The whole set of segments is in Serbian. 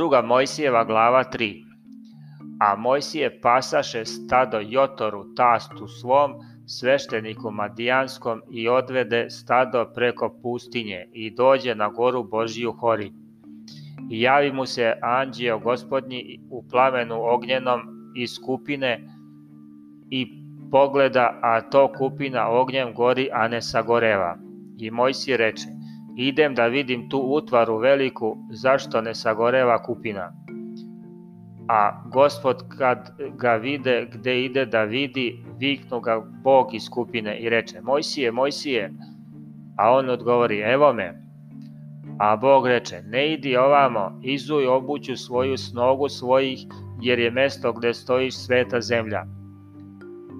Druga Mojsijeva glava 3 A Mojsije pasaše stado Jotoru tastu svom, svešteniku Madijanskom i odvede stado preko pustinje i dođe na goru Božiju Hori. I javi mu se anđeo gospodnji u plamenu ognjenom iz kupine i pogleda, a to kupina ognjem gori, a ne sagoreva. I Mojsije reče, idem da vidim tu utvaru veliku, zašto ne sagoreva kupina. A gospod kad ga vide gde ide da vidi, viknu ga Bog iz skupine i reče, Mojsije, Mojsije, a on odgovori, evo me. A Bog reče, ne idi ovamo, izuj obuću svoju snogu svojih, jer je mesto gde stojiš sveta zemlja.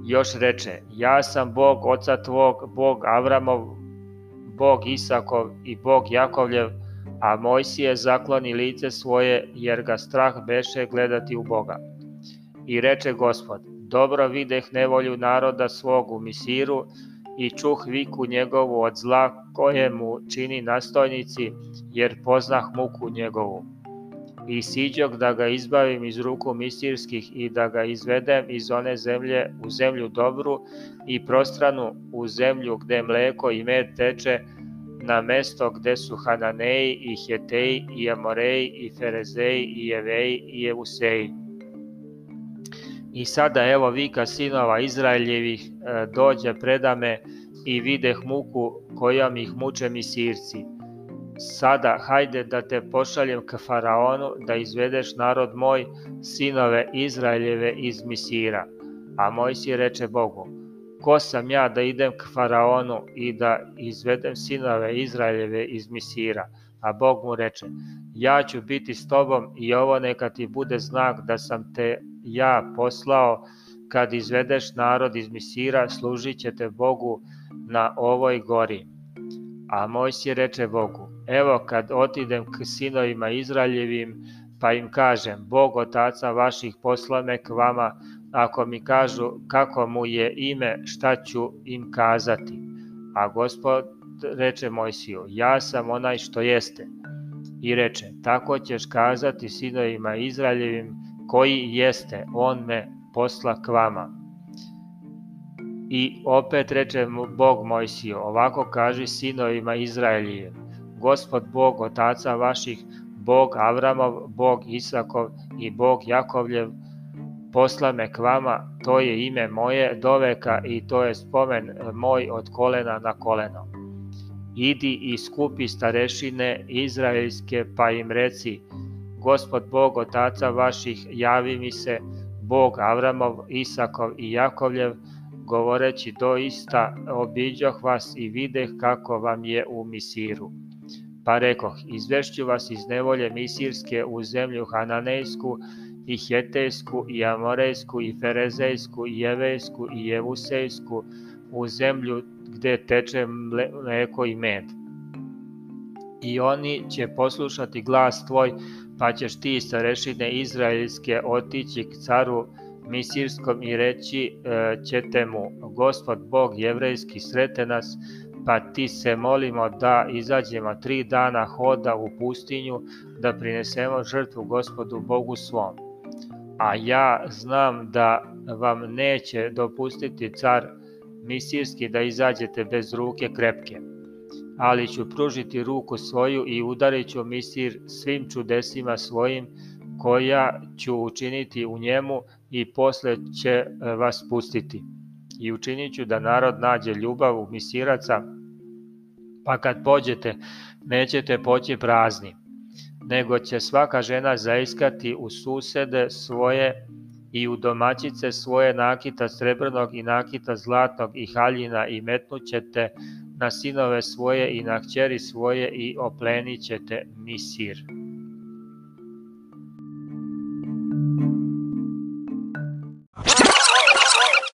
Još reče, ja sam Bog oca tvog, Bog Avramov, Bog Isakov i Bog Jakovljev, a Mojsije zakloni lice svoje, jer ga strah beše gledati u Boga. I reče gospod, dobro videh nevolju naroda svog u Misiru i čuh viku njegovu od zla koje mu čini nastojnici, jer poznah muku njegovu. I siđog da ga izbavim iz ruku misirskih i da ga izvedem iz one zemlje u zemlju dobru i prostranu u zemlju gde mleko i med teče, na mesto gde su Hananeji i Heteji i Amoreji i Ferezeji i Jeveji i Jevuseji. I sada evo vika sinova Izraeljevih e, dođe predame i videh muku kojom ih muče misirci. Sada hajde da te pošaljem k faraonu da izvedeš narod moj, sinove Izraeljeve iz Misira. A Mojsije reče Bogu, ko sam ja da idem k faraonu i da izvedem sinove Izraeljeve iz Misira? A Bog mu reče, ja ću biti s tobom i ovo neka ti bude znak da sam te ja poslao, kad izvedeš narod iz Misira, služit ćete Bogu na ovoj gori. A Mojsije reče Bogu, evo kad otidem k sinovima Izraeljevim, pa im kažem, Bog otaca vaših posla me k vama, ako mi kažu kako mu je ime, šta ću im kazati. A gospod reče Mojsiju, ja sam onaj što jeste. I reče, tako ćeš kazati sinovima Izraeljevim, koji jeste, on me posla k vama. I opet reče Bog Mojsiju, ovako kaži sinovima Izraelije, Gospod Bog otaca vaših, Bog Avramov, Bog Isakov i Bog Jakovljev, posla me k vama, to je ime moje doveka i to je spomen moj od kolena na koleno. Idi i skupi starešine izraelske pa im reci, Gospod Bog otaca vaših javi mi se, Bog Avramov, Isakov i Jakovljev, govoreći doista obiđoh vas i videh kako vam je u Misiru. Pa rekoh, izvešću vas iz nevolje Misirske u zemlju Hananejsku i Hetejsku i Amorejsku i Ferezejsku i Jevejsku i Jevusejsku u zemlju gde teče mleko i med. I oni će poslušati glas tvoj pa ćeš ti starešine izraelske otići k caru Misirskom i reći e, ćete mu, gospod Bog jevrejski srete nas, pa ti se molimo da izađemo tri dana hoda u pustinju, da prinesemo žrtvu gospodu Bogu svom. A ja znam da vam neće dopustiti car Misirski da izađete bez ruke krepke ali ću pružiti ruku svoju i udarit ću misir svim čudesima svojim koja ću učiniti u njemu i posle će vas pustiti. I učinit ću da narod nađe ljubav u misiraca, pa kad pođete, nećete poći prazni, nego će svaka žena zaiskati u susede svoje i u domaćice svoje nakita srebrnog i nakita zlatnog i haljina i metnućete na sinove svoje i na kćeri svoje i oplenit ćete Misir.